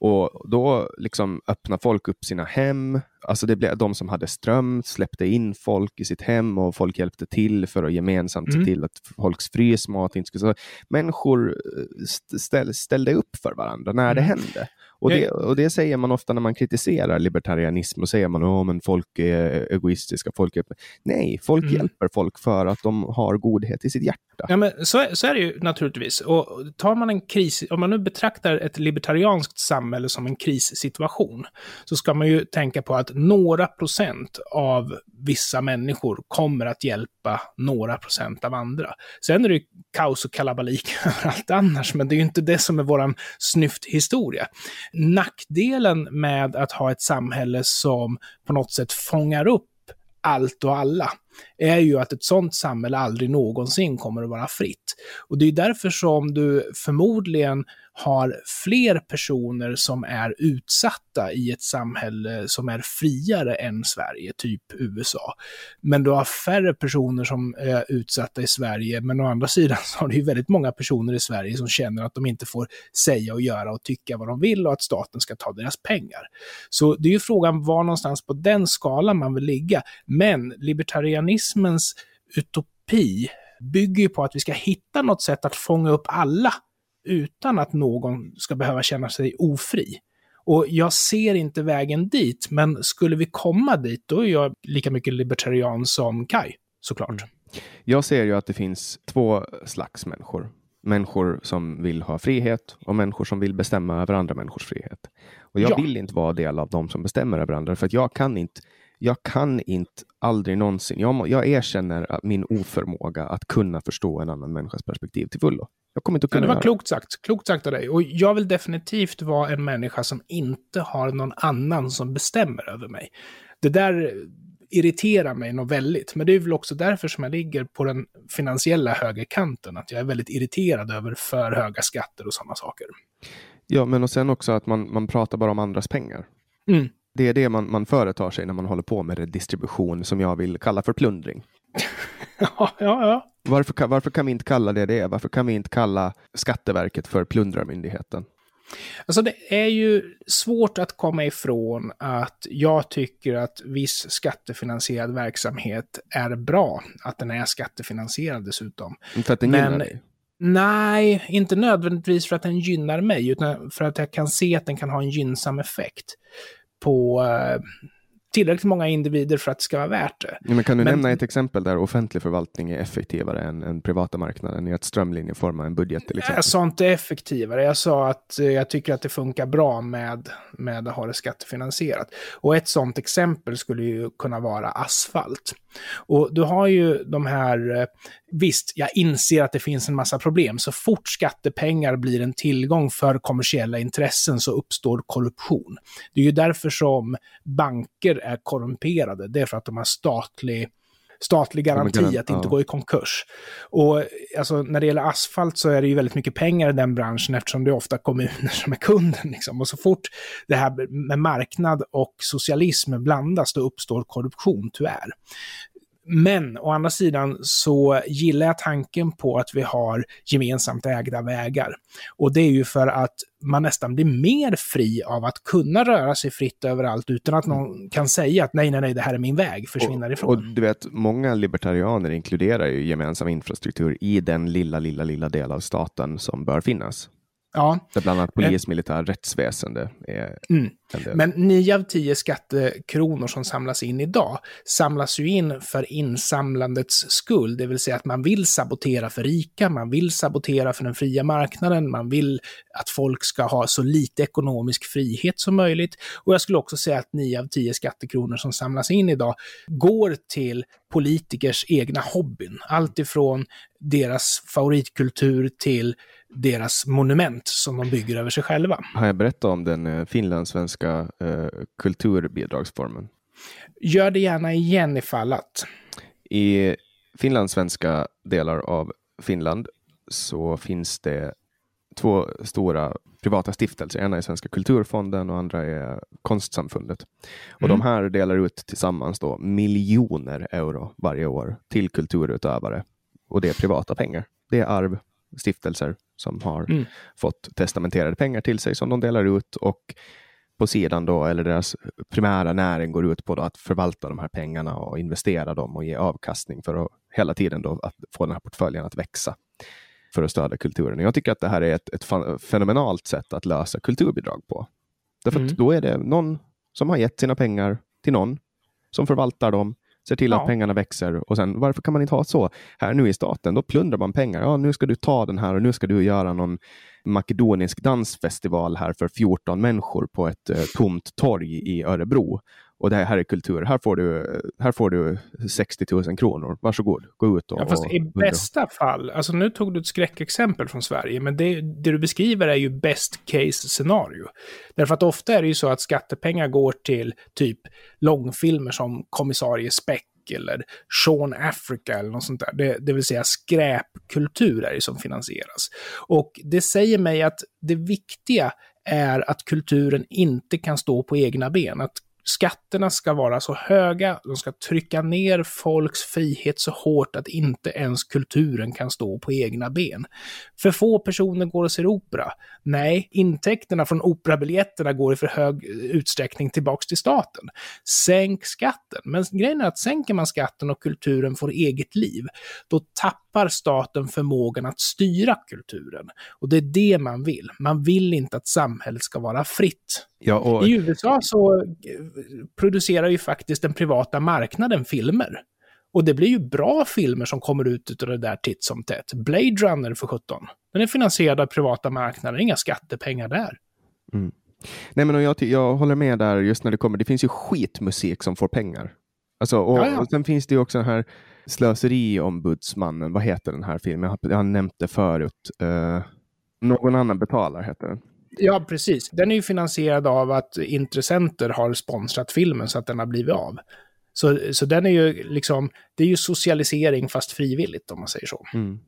Och då liksom öppnar folk upp sina hem. Alltså det blev de som hade ström släppte in folk i sitt hem och folk hjälpte till för att gemensamt mm. se till att folks frysmat inte skulle... Så människor eh, ställ, ställde upp för varandra när mm. det hände. Och det, och det säger man ofta när man kritiserar libertarianism och säger man att oh, folk är egoistiska. Folk är... Nej, folk mm. hjälper folk för att de har godhet i sitt hjärta. Ja, men så, så är det ju naturligtvis. Och tar man en kris, om man nu betraktar ett libertarianskt samhälle som en krissituation, så ska man ju tänka på att några procent av vissa människor kommer att hjälpa några procent av andra. Sen är det ju kaos och kalabalik överallt annars, men det är ju inte det som är våran snyfthistoria. Nackdelen med att ha ett samhälle som på något sätt fångar upp allt och alla är ju att ett sådant samhälle aldrig någonsin kommer att vara fritt. Och det är därför som du förmodligen har fler personer som är utsatta i ett samhälle som är friare än Sverige, typ USA. Men du har färre personer som är utsatta i Sverige, men å andra sidan så har du ju väldigt många personer i Sverige som känner att de inte får säga och göra och tycka vad de vill och att staten ska ta deras pengar. Så det är ju frågan var någonstans på den skalan man vill ligga. Men libertarianism libertarianismens utopi bygger ju på att vi ska hitta något sätt att fånga upp alla utan att någon ska behöva känna sig ofri. Och jag ser inte vägen dit, men skulle vi komma dit, då är jag lika mycket libertarian som Kai, såklart. Mm. Jag ser ju att det finns två slags människor. Människor som vill ha frihet och människor som vill bestämma över andra människors frihet. Och jag ja. vill inte vara del av de som bestämmer över andra, för att jag kan inte jag kan inte aldrig någonsin, jag, jag erkänner min oförmåga att kunna förstå en annan människas perspektiv till fullo. Jag kommer inte att kunna ja, Det var klokt sagt. Klokt sagt av dig. Och jag vill definitivt vara en människa som inte har någon annan som bestämmer över mig. Det där irriterar mig nog väldigt. Men det är väl också därför som jag ligger på den finansiella högerkanten. Att jag är väldigt irriterad över för höga skatter och sådana saker. Ja, men och sen också att man, man pratar bara om andras pengar. Mm. Det är det man, man företar sig när man håller på med distribution som jag vill kalla för plundring. ja, ja, ja. Varför, varför kan vi inte kalla det det? Varför kan vi inte kalla Skatteverket för plundrarmyndigheten? Alltså det är ju svårt att komma ifrån att jag tycker att viss skattefinansierad verksamhet är bra. Att den är skattefinansierad dessutom. För att den Men, gynnar dig? Nej, inte nödvändigtvis för att den gynnar mig, utan för att jag kan se att den kan ha en gynnsam effekt på eh, tillräckligt många individer för att det ska vara värt det. Ja, men kan du men, nämna ett exempel där offentlig förvaltning är effektivare än, än privata marknaden i att strömlinjeforma en budget till exempel? Jag sa inte effektivare, jag sa att eh, jag tycker att det funkar bra med, med att ha det skattefinansierat. Och ett sådant exempel skulle ju kunna vara asfalt. Och du har ju de här, eh, visst, jag inser att det finns en massa problem. Så fort skattepengar blir en tillgång för kommersiella intressen så uppstår korruption. Det är ju därför som banker är korrumperade. Det är för att de har statlig statlig garanti att inte ja. gå i konkurs. Och alltså, när det gäller asfalt så är det ju väldigt mycket pengar i den branschen eftersom det är ofta kommuner som är kunden. Liksom. Och så fort det här med marknad och socialism blandas, då uppstår korruption, tyvärr. Men å andra sidan så gillar jag tanken på att vi har gemensamt ägda vägar. Och det är ju för att man nästan blir mer fri av att kunna röra sig fritt överallt utan att någon kan säga att nej, nej, nej, det här är min väg, försvinner ifrån. Och du vet, många libertarianer inkluderar ju gemensam infrastruktur i den lilla, lilla, lilla del av staten som bör finnas. Ja. Där bland annat polis, militär, rättsväsende är mm. Men nio av tio skattekronor som samlas in idag samlas ju in för insamlandets skull, det vill säga att man vill sabotera för rika, man vill sabotera för den fria marknaden, man vill att folk ska ha så lite ekonomisk frihet som möjligt. Och jag skulle också säga att nio av tio skattekronor som samlas in idag går till politikers egna hobbyn. Allt ifrån deras favoritkultur till deras monument som de bygger över sig själva. Har jag berättat om den eh, finlandssvenska eh, kulturbidragsformen? Gör det gärna igen ifall att. I finlandssvenska delar av Finland så finns det två stora privata stiftelser. Ena är Svenska kulturfonden och andra är Konstsamfundet. Och mm. de här delar ut tillsammans då miljoner euro varje år till kulturutövare. Och det är privata pengar. Det är arv, stiftelser som har mm. fått testamenterade pengar till sig som de delar ut och på sidan då, eller deras primära näring går ut på att förvalta de här pengarna och investera dem och ge avkastning för att hela tiden då att få den här portföljen att växa för att stödja kulturen. Jag tycker att det här är ett, ett fenomenalt sätt att lösa kulturbidrag på. Därför mm. då är det någon som har gett sina pengar till någon som förvaltar dem ser till ja. att pengarna växer och sen varför kan man inte ha så här nu i staten? Då plundrar man pengar. Ja, nu ska du ta den här och nu ska du göra någon makedonisk dansfestival här för 14 människor på ett eh, tomt torg i Örebro. Och det här är kultur. Här får du, här får du 60 000 kronor. Varsågod, gå ut och... Ja, fast och, i bästa fall, alltså nu tog du ett skräckexempel från Sverige, men det, det du beskriver är ju best case scenario. Därför att ofta är det ju så att skattepengar går till typ långfilmer som Kommissarie Speck eller Sean Africa eller något sånt där. Det, det vill säga skräpkultur är det som finansieras. Och det säger mig att det viktiga är att kulturen inte kan stå på egna ben. Att Skatterna ska vara så höga, de ska trycka ner folks frihet så hårt att inte ens kulturen kan stå på egna ben. För få personer går och ser opera. Nej, intäkterna från operabiljetterna går i för hög utsträckning tillbaks till staten. Sänk skatten. Men grejen är att sänker man skatten och kulturen får eget liv, då tappar staten förmågan att styra kulturen. Och det är det man vill. Man vill inte att samhället ska vara fritt. Ja, och... I USA så producerar ju faktiskt den privata marknaden filmer. Och det blir ju bra filmer som kommer ut av det där titt som tätt. Blade Runner för 17. Den är finansierad av privata marknader, inga skattepengar där. Mm. Nej, men jag, jag håller med där just när det kommer. Det finns ju skitmusik som får pengar. Alltså, och, och sen finns det ju också den här Slöseriombudsmannen. Vad heter den här filmen? Jag har, jag har nämnt det förut. Uh, någon annan betalar heter den. Ja, precis. Den är ju finansierad av att intressenter har sponsrat filmen så att den har blivit av. Så, så den är ju liksom, det är ju socialisering fast frivilligt om man säger så. Mm.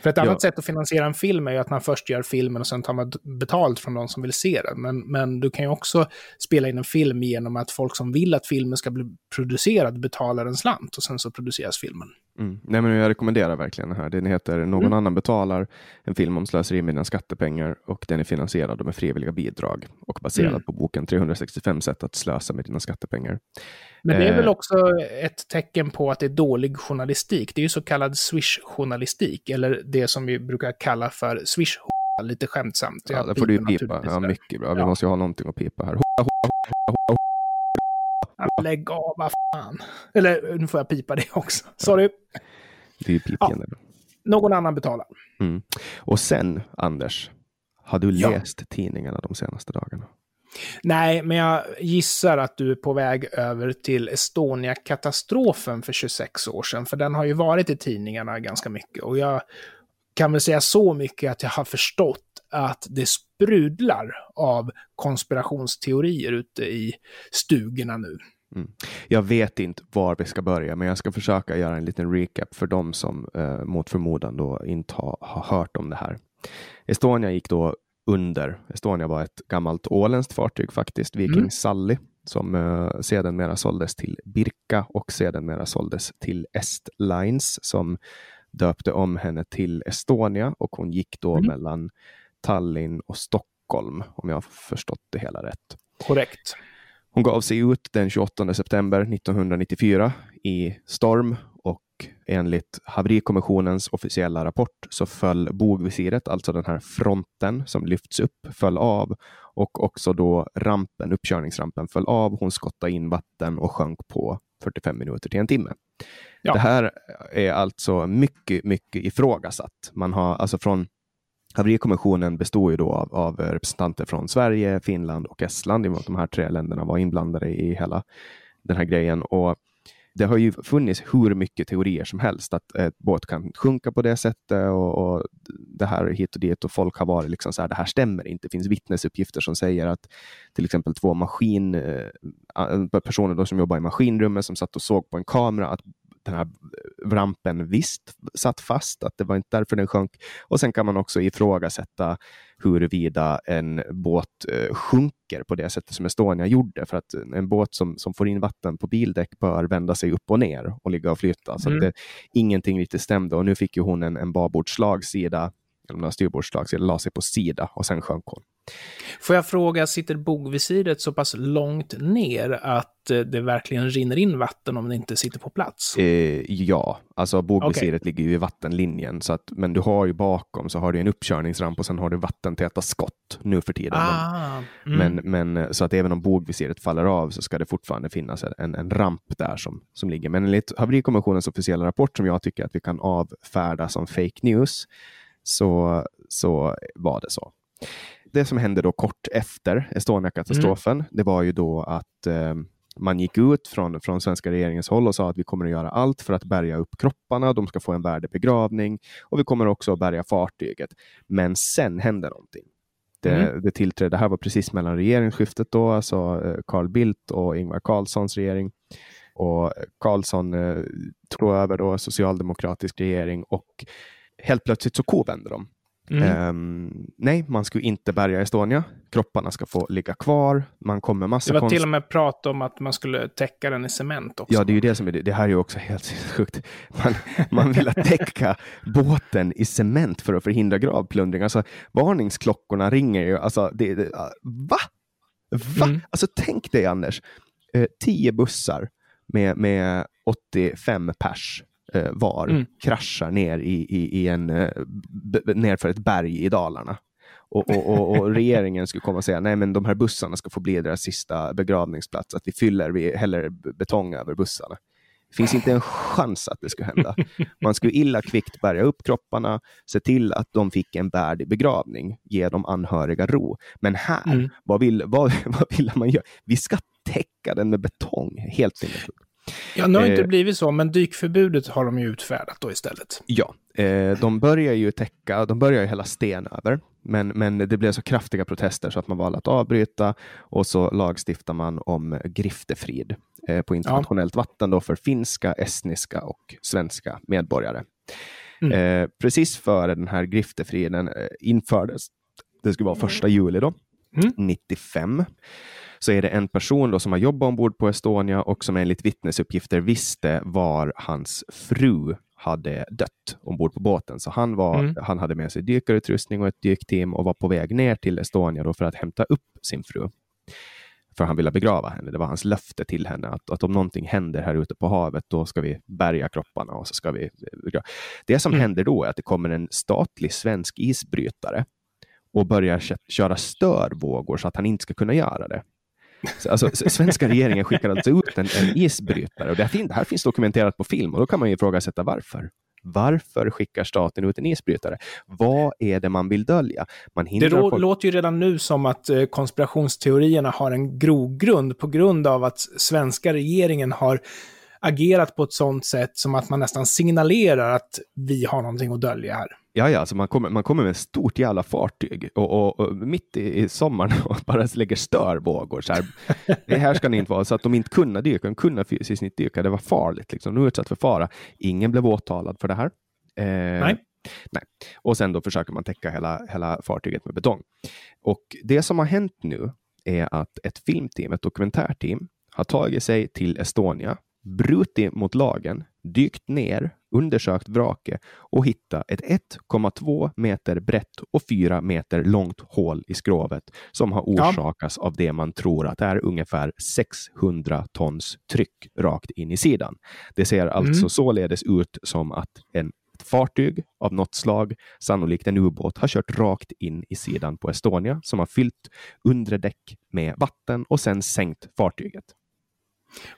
För ett annat ja. sätt att finansiera en film är ju att man först gör filmen och sen tar man betalt från de som vill se den. Men, men du kan ju också spela in en film genom att folk som vill att filmen ska bli producerad betalar en slant och sen så produceras filmen. Mm. Nej, men jag rekommenderar verkligen den här. Den heter Någon mm. annan betalar, en film om slöseri med dina skattepengar och den är finansierad med frivilliga bidrag och baserad mm. på boken 365 sätt att slösa med dina skattepengar. Men det är väl eh. också ett tecken på att det är dålig journalistik. Det är ju så kallad swish-journalistik, eller det som vi brukar kalla för swish lite skämtsamt. Ja, det får du ju pipa. Ja, mycket bra. Vi ja. måste ju ha någonting att pipa här. Lägg av, vad fan. Eller nu får jag pipa det också. Sorry. Det är ju pipgen. Ja. Någon annan betalar. Mm. Och sen, Anders, har du läst tidningarna de senaste dagarna? Nej, men jag gissar att du är på väg över till Estonia-katastrofen för 26 år sedan, för den har ju varit i tidningarna ganska mycket. Och jag kan väl säga så mycket att jag har förstått att det sprudlar av konspirationsteorier ute i stugorna nu. Mm. Jag vet inte var vi ska börja, men jag ska försöka göra en liten recap för dem som eh, mot förmodan då inte har, har hört om det här. Estonia gick då under. Estonia var ett gammalt åländskt fartyg faktiskt, Viking mm. Sally, som uh, sedermera såldes till Birka och sedermera såldes till Estlines som döpte om henne till Estonia och hon gick då mm. mellan Tallinn och Stockholm, om jag har förstått det hela rätt. Korrekt. Hon gav sig ut den 28 september 1994 i storm enligt haverikommissionens officiella rapport så föll bogvisiret, alltså den här fronten som lyfts upp, föll av och också då rampen, uppkörningsrampen föll av. Hon skottade in vatten och sjönk på 45 minuter till en timme. Ja. Det här är alltså mycket, mycket ifrågasatt. Man har alltså från Haverikommissionen består ju då av, av, representanter från Sverige, Finland och Estland. De här tre länderna var inblandade i hela den här grejen. Och det har ju funnits hur mycket teorier som helst att ett båt kan sjunka på det sättet och, och det här hit och dit och folk har varit liksom så här, det här stämmer inte. Det finns vittnesuppgifter som säger att till exempel två maskin, eh, personer då som jobbar i maskinrummet som satt och såg på en kamera att den här rampen visst satt fast, att det var inte därför den sjönk. Och sen kan man också ifrågasätta huruvida en båt eh, sjunker på det sättet som Estonia gjorde. För att en båt som, som får in vatten på bildäck bör vända sig upp och ner och ligga och flyta. Så mm. det, ingenting riktigt stämde och nu fick ju hon en, en babordslagsida eller styrbordslagsida, la sig på sida och sen sjönk hon. Får jag fråga, sitter bogvisiret så pass långt ner att eh, det verkligen rinner in vatten om det inte sitter på plats? Eh, ja, alltså bogvisiret okay. ligger ju i vattenlinjen, så att, men du har ju bakom så har du en uppkörningsramp och sen har du vattentäta skott nu för tiden. Ah, mm. men, men, så att även om bogvisiret faller av så ska det fortfarande finnas en, en ramp där som, som ligger. Men enligt haverikommissionens officiella rapport som jag tycker att vi kan avfärda som fake news så, så var det så det som hände då kort efter Estonia-katastrofen, mm. det var ju då att eh, man gick ut från, från svenska regeringens håll och sa att vi kommer att göra allt för att bärga upp kropparna. De ska få en värdig begravning och vi kommer också att bärga fartyget. Men sen hände någonting. Det, mm. det tillträdde, det här var precis mellan regeringsskiftet då, alltså eh, Carl Bildt och Ingvar Carlssons regering. Och Carlsson eh, tog över då socialdemokratisk regering och helt plötsligt så kovände de. Mm. Um, nej, man ska inte bärga Estonia. Kropparna ska få ligga kvar. Man kommer massa Det var till och med prat om att man skulle täcka den i cement också. Ja, det är ju det som är det. Det här är ju också helt sjukt. Man, man vill täcka båten i cement för att förhindra gravplundring. Alltså, varningsklockorna ringer ju. Alltså, det, det, va? Va? Mm. Alltså, tänk dig Anders. Eh, tio bussar med, med 85 pers eh, var mm. kraschar ner i, i, i en, eh, nerför ett berg i Dalarna. Och, och, och, och, regeringen skulle komma och säga nej men de här bussarna ska få bli deras sista begravningsplats, att vi fyller, vi häller betong över bussarna. Det finns inte en chans att det skulle hända. Man skulle illa kvickt bärga upp kropparna, se till att de fick en värdig begravning, ge de anhöriga ro. Men här, mm. vad, vill, vad, vad vill man göra? Vi ska täcka den med betong. Helt sinnessjukt. Ja, nu har inte eh, blivit så, men dykförbudet har de ju utfärdat då istället. Ja, eh, de börjar ju täcka, de börjar ju hälla sten över, men, men det blev så kraftiga protester så att man valde att avbryta och så lagstiftar man om griftefrid eh, på internationellt ja. vatten då för finska, estniska och svenska medborgare. Mm. Eh, precis före den här griftefriden eh, infördes, det skulle vara första juli då, mm. 95 så är det en person då som har jobbat ombord på Estonia och som enligt vittnesuppgifter visste var hans fru hade dött ombord på båten. Så han, var, mm. han hade med sig dykarutrustning och ett dykteam och var på väg ner till Estonia då för att hämta upp sin fru. För han ville begrava henne. Det var hans löfte till henne att, att om någonting händer här ute på havet, då ska vi bärga kropparna och så ska vi begrava. Det som mm. händer då är att det kommer en statlig svensk isbrytare och börjar köra störvågor så att han inte ska kunna göra det. Alltså, svenska regeringen skickar alltså ut en, en isbrytare och det här, det här finns dokumenterat på film och då kan man ju ifrågasätta varför. Varför skickar staten ut en isbrytare? Vad är det man vill dölja? Man det folk... låter ju redan nu som att eh, konspirationsteorierna har en grogrund på grund av att svenska regeringen har agerat på ett sånt sätt som att man nästan signalerar att vi har någonting att dölja här. Ja, ja, alltså man kommer, man kommer med ett stort jävla fartyg och, och, och mitt i, i sommaren och bara lägger störvågor. Så här. Det här ska ni inte vara, så att de inte kunde dyka, de kunde fysiskt inte dyka, det var farligt. Liksom. De utsatt för fara. Ingen blev åtalad för det här. Eh, Nej. Nej. Och sen då försöker man täcka hela, hela fartyget med betong. Och det som har hänt nu är att ett filmteam, ett dokumentärteam, har tagit sig till Estonia, brutit mot lagen, dykt ner, undersökt vraket och hittat ett 1,2 meter brett och 4 meter långt hål i skrovet som har orsakats ja. av det man tror att är ungefär 600 tons tryck rakt in i sidan. Det ser alltså mm. således ut som att en fartyg av något slag, sannolikt en ubåt, har kört rakt in i sidan på Estonia som har fyllt undre däck med vatten och sen sänkt fartyget.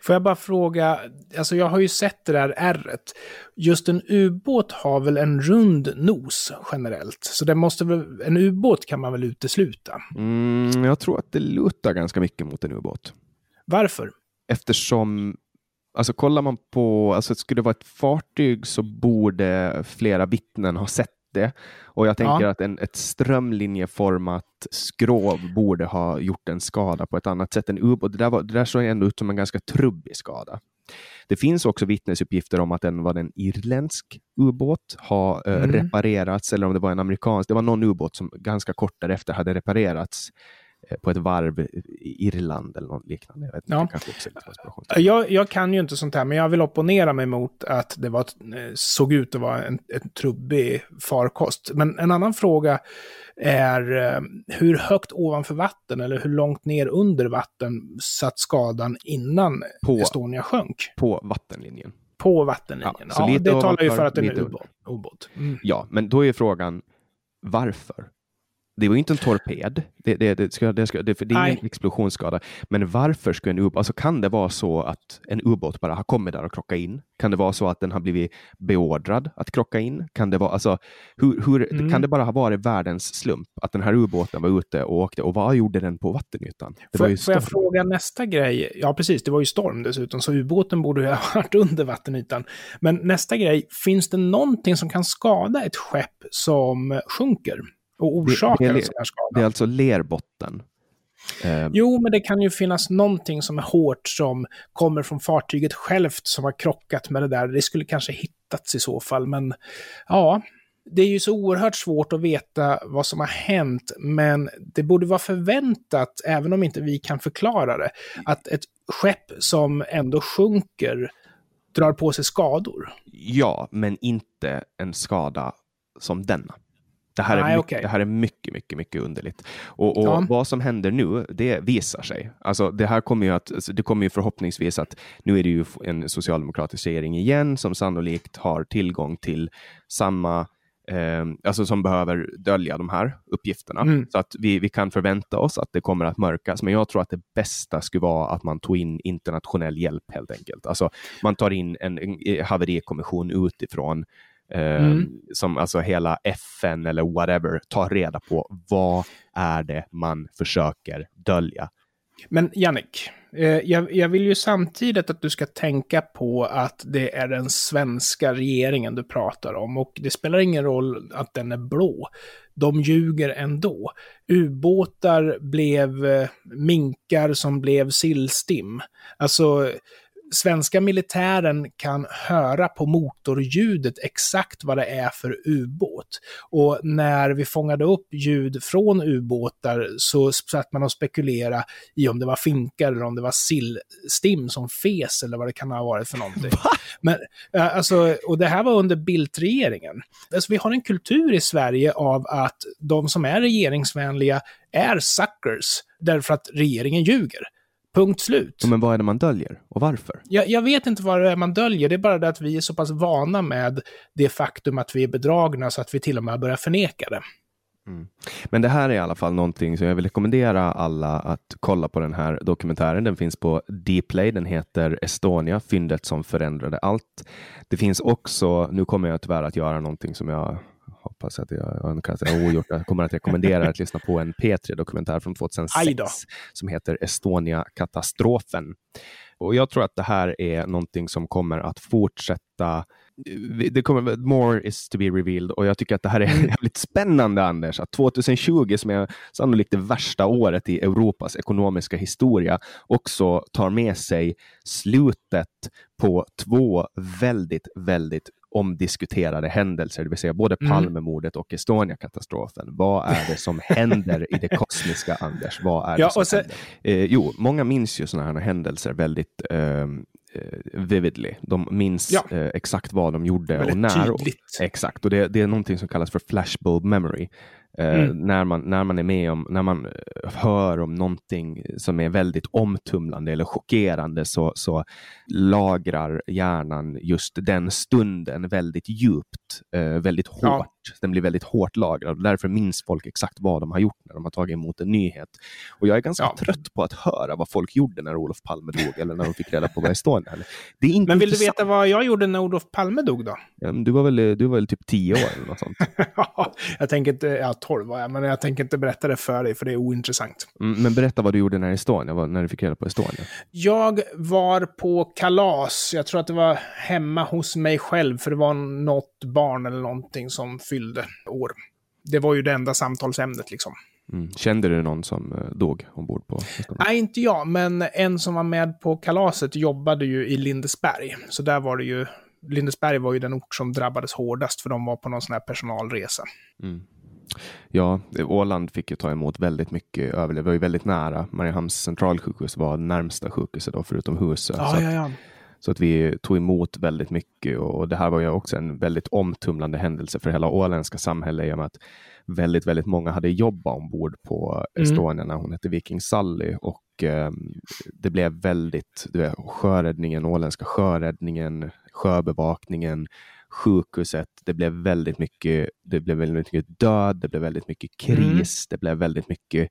Får jag bara fråga, alltså jag har ju sett det där ärret. Just en ubåt har väl en rund nos generellt? Så det måste väl, en ubåt kan man väl utesluta? Mm, jag tror att det lutar ganska mycket mot en ubåt. Varför? Eftersom Alltså kollar man på, alltså skulle det vara ett fartyg så borde flera vittnen ha sett det. Och jag tänker ja. att en, ett strömlinjeformat skrov borde ha gjort en skada på ett annat sätt än ubåt. Det där, var, det där såg ändå ut som en ganska trubbig skada. Det finns också vittnesuppgifter om att den var en irländsk ubåt, har eh, mm. reparerats, eller om det var en amerikansk. Det var någon ubåt som ganska kort därefter hade reparerats på ett varv i Irland eller något liknande. Jag, vet ja. inte, jag, jag, kan ju inte sånt här, men jag vill opponera mig mot att det var, eh, såg ut att vara en, en trubbig farkost. Men en annan fråga är eh, hur högt ovanför vatten eller hur långt ner under vatten satt skadan innan på, Estonia sjönk? På vattenlinjen. På vattenlinjen, ja. ja det talar ju för att det är en ubåt. Mm. Ja, men då är frågan varför? Det var inte en torped. Det, det, det, ska, det, ska, det, det är ingen explosionsskada. Men varför skulle en ubåt, alltså kan det vara så att en ubåt bara har kommit där och krockat in? Kan det vara så att den har blivit beordrad att krocka in? Kan det, vara, alltså, hur, hur mm. kan det bara ha varit världens slump att den här ubåten var ute och åkte? Och vad gjorde den på vattenytan? Det får, var ju får jag fråga nästa grej? Ja, precis, det var ju storm dessutom, så ubåten borde ju ha varit under vattenytan. Men nästa grej, finns det någonting som kan skada ett skepp som sjunker? Och orsakar det, det, en sån här skada. Det är alltså lerbotten? Eh. Jo, men det kan ju finnas någonting som är hårt som kommer från fartyget självt som har krockat med det där. Det skulle kanske hittats i så fall, men ja, det är ju så oerhört svårt att veta vad som har hänt, men det borde vara förväntat, även om inte vi kan förklara det, att ett skepp som ändå sjunker drar på sig skador. Ja, men inte en skada som denna. Det här, Nej, är, mycket, okay. det här är mycket, mycket, mycket underligt. Och, och ja. vad som händer nu, det visar sig. Alltså, det här kommer ju att, alltså, det kommer ju förhoppningsvis att nu är det ju en socialdemokratisk regering igen som sannolikt har tillgång till samma Eh, alltså som behöver dölja de här uppgifterna. Mm. Så att vi, vi kan förvänta oss att det kommer att mörkas. Men jag tror att det bästa skulle vara att man tog in internationell hjälp helt enkelt. Alltså man tar in en, en haverikommission utifrån Mm. Ehm, som alltså hela FN eller whatever tar reda på vad är det man försöker dölja. Men Jannik, eh, jag, jag, vill ju samtidigt att du ska tänka på att det är den svenska regeringen du pratar om och det spelar ingen roll att den är blå. De ljuger ändå. Ubåtar blev eh, minkar som blev sillstim. Alltså, svenska militären kan höra på motorljudet exakt vad det är för ubåt. Och när vi fångade upp ljud från ubåtar så satt man och spekulera i om det var finkar eller om det var sillstim som fes eller vad det kan ha varit för någonting. Va? Men, alltså, och det här var under Bildt-regeringen. Alltså, vi har en kultur i Sverige av att de som är regeringsvänliga är suckers därför att regeringen ljuger. Punkt slut. Men vad är det man döljer och varför? Jag, jag, vet inte vad det är man döljer, det är bara det att vi är så pass vana med det faktum att vi är bedragna så att vi till och med börjar förneka det. Mm. Men det här är i alla fall någonting som jag vill rekommendera alla att kolla på den här dokumentären. Den finns på Dplay. Den heter Estonia, fyndet som förändrade allt. Det finns också, nu kommer jag tyvärr att göra någonting som jag hoppas att jag, att jag ogjort. Jag kommer att rekommendera att lyssna på en P3-dokumentär från 2006 som heter Estonia-katastrofen. Och jag tror att det här är någonting som kommer att fortsätta det kommer, more is to be revealed och jag tycker att det här är mm. jävligt spännande Anders, att 2020 som är sannolikt det värsta året i Europas ekonomiska historia också tar med sig slutet på två väldigt, väldigt omdiskuterade händelser, det vill säga både mm. Palmemordet och Estonia-katastrofen. Vad är det som händer i det kosmiska, Anders? Vad är ja, det som sen... händer? Eh, jo, många minns ju sådana här händelser väldigt eh, vividly. De minns ja. eh, exakt vad de gjorde och när. Och, exakt, och det, det, är någonting som kallas för flashbulb memory. Eh, mm. när, man, när man är med om, när man eh, hör om någonting som är väldigt omtumlande eller chockerande så, så lagrar hjärnan just den stunden väldigt djupt, eh, väldigt hårt. Ja. Den blir väldigt hårt lagrad och därför minns folk exakt vad de har gjort när de har tagit emot en nyhet. Och jag är ganska ja. trött på att höra vad folk gjorde när Olof Palme dog eller när de fick reda på vad Estonia hände. Men vill intressant. du veta vad jag gjorde när Olof Palme dog då? du, var väl, du var väl typ tio år eller något sånt? jag tänker inte, ja, 12 var jag, men jag tänker inte berätta det för dig, för det är ointressant. Mm, men berätta vad du gjorde när Estonia, när du fick reda på Estonia. Jag var på kalas, jag tror att det var hemma hos mig själv, för det var något barn eller någonting som fyllde år. Det var ju det enda samtalsämnet liksom. Mm. Kände du någon som uh, dog ombord på Estonia? Nej, inte jag, men en som var med på kalaset jobbade ju i Lindesberg. Så där var det ju Lindesberg var ju den ort som drabbades hårdast, för de var på någon sån här personalresa. Mm. Ja, Åland fick ju ta emot väldigt mycket överlevare. Var ju väldigt nära. Mariehamns centralsjukhus var närmsta sjukhuset då, förutom huset. Ja, så, ja, ja. så att vi tog emot väldigt mycket och det här var ju också en väldigt omtumlande händelse för hela åländska samhället i och med att väldigt, väldigt många hade jobbat ombord på mm. Estonia när hon hette Viking Sally och eh, det blev väldigt, du vet, sjöräddningen, åländska sjöräddningen, sjöbevakningen, sjukhuset. Det blev väldigt mycket, det blev väldigt mycket död, det blev väldigt mycket kris, mm. det blev väldigt mycket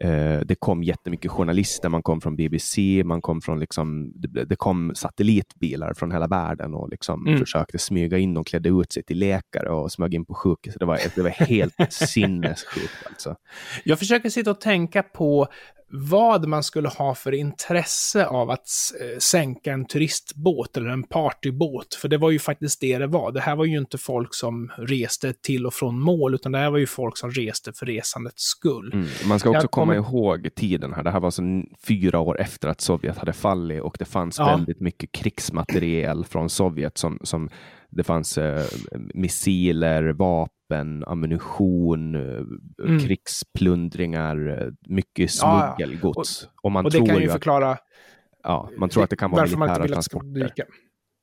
eh, det kom jättemycket journalister, man kom från BBC, man kom från liksom, det, det kom satellitbilar från hela världen och liksom mm. försökte smyga in och klädde ut sig till läkare och smög in på sjukhus. Det var, det var helt sinnessjukt. Alltså. Jag försöker sitta och tänka på vad man skulle ha för intresse av att eh, sänka en turistbåt eller en partybåt. För det var ju faktiskt det det var. Det här var ju inte folk som reste till och från mål, utan det här var ju folk som reste för resandets skull. Mm. Man ska också Jag komma ihåg tiden här. Det här var alltså fyra år efter att Sovjet hade fallit och det fanns ja. väldigt mycket krigsmateriel från Sovjet som, som det fanns eh, missiler, vapen, ammunition, eh, mm. krigsplundringar, eh, mycket smuggelgods. Ja, och, man och det kan ju förklara ja, man tror att det kan vara militära transporter.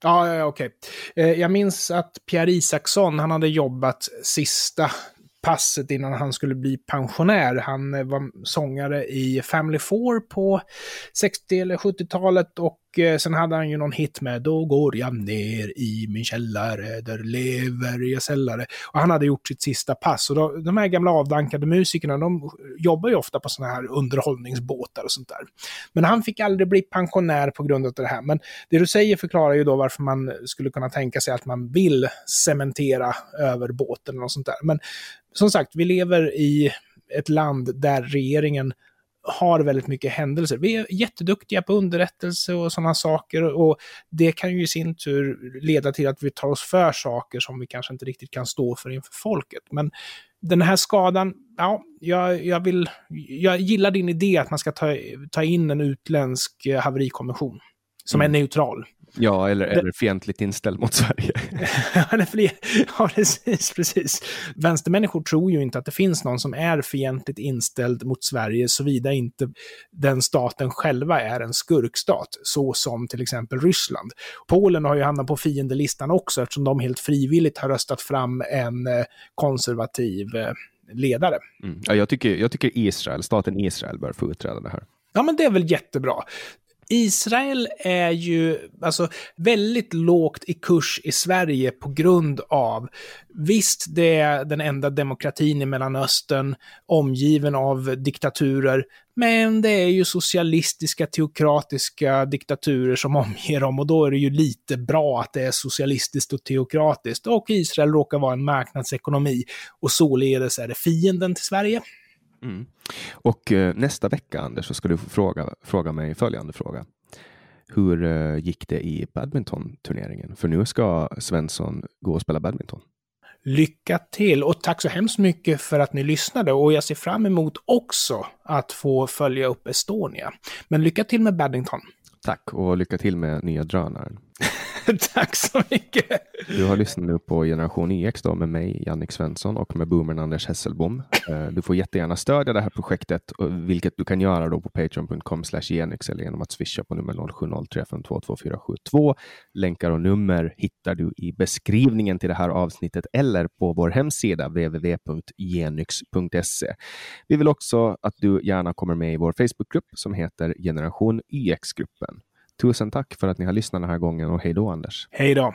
Ja, ja, okej. Okay. Jag minns att Pierre Isaksson, han hade jobbat sista passet innan han skulle bli pensionär. Han var sångare i Family Four på 60 eller 70-talet och Eh, sen hade han ju någon hit med Då går jag ner i min källare, där lever jag sällare. Och han hade gjort sitt sista pass. Och då, de här gamla avdankade musikerna, de jobbar ju ofta på sådana här underhållningsbåtar och sånt där. Men han fick aldrig bli pensionär på grund av det här. Men det du säger förklarar ju då varför man skulle kunna tänka sig att man vill cementera över båten och sånt där. Men som sagt, vi lever i ett land där regeringen har väldigt mycket händelser. Vi är jätteduktiga på underrättelse och sådana saker och det kan ju i sin tur leda till att vi tar oss för saker som vi kanske inte riktigt kan stå för inför folket. Men den här skadan, ja, jag, jag, vill, jag gillar din idé att man ska ta, ta in en utländsk haverikommission som mm. är neutral. Ja, eller, eller fientligt inställd mot Sverige. ja, precis, precis. Vänstermänniskor tror ju inte att det finns någon som är fientligt inställd mot Sverige, såvida inte den staten själva är en skurkstat, så som till exempel Ryssland. Polen har ju hamnat på fiendelistan också, eftersom de helt frivilligt har röstat fram en eh, konservativ eh, ledare. Mm. Ja, jag, tycker, jag tycker Israel, staten Israel bör få utträda det här. Ja, men det är väl jättebra Israel är ju alltså väldigt lågt i kurs i Sverige på grund av, visst det är den enda demokratin i Mellanöstern, omgiven av diktaturer, men det är ju socialistiska, teokratiska diktaturer som omger dem och då är det ju lite bra att det är socialistiskt och teokratiskt. Och Israel råkar vara en marknadsekonomi och således är det fienden till Sverige. Mm. Och eh, nästa vecka, Anders, så ska du fråga, fråga mig följande fråga. Hur eh, gick det i badmintonturneringen? För nu ska Svensson gå och spela badminton. Lycka till och tack så hemskt mycket för att ni lyssnade och jag ser fram emot också att få följa upp Estonia. Men lycka till med badminton. Tack och lycka till med nya drönaren. Tack så mycket! Du har lyssnat nu på Generation EX då med mig, Jannik Svensson och med boomern Anders Hesselbom. Eh, du får jättegärna stödja det här projektet, vilket du kan göra då på patreon.com genix eller genom att swisha på nummer 0703522472. Länkar och nummer hittar du i beskrivningen till det här avsnittet eller på vår hemsida www.genyx.se. Vi vill också att du gärna kommer med i vår Facebookgrupp som heter Generation e YX-gruppen. Tusen tack för att ni har lyssnat den här gången och hej då Anders. Hej då.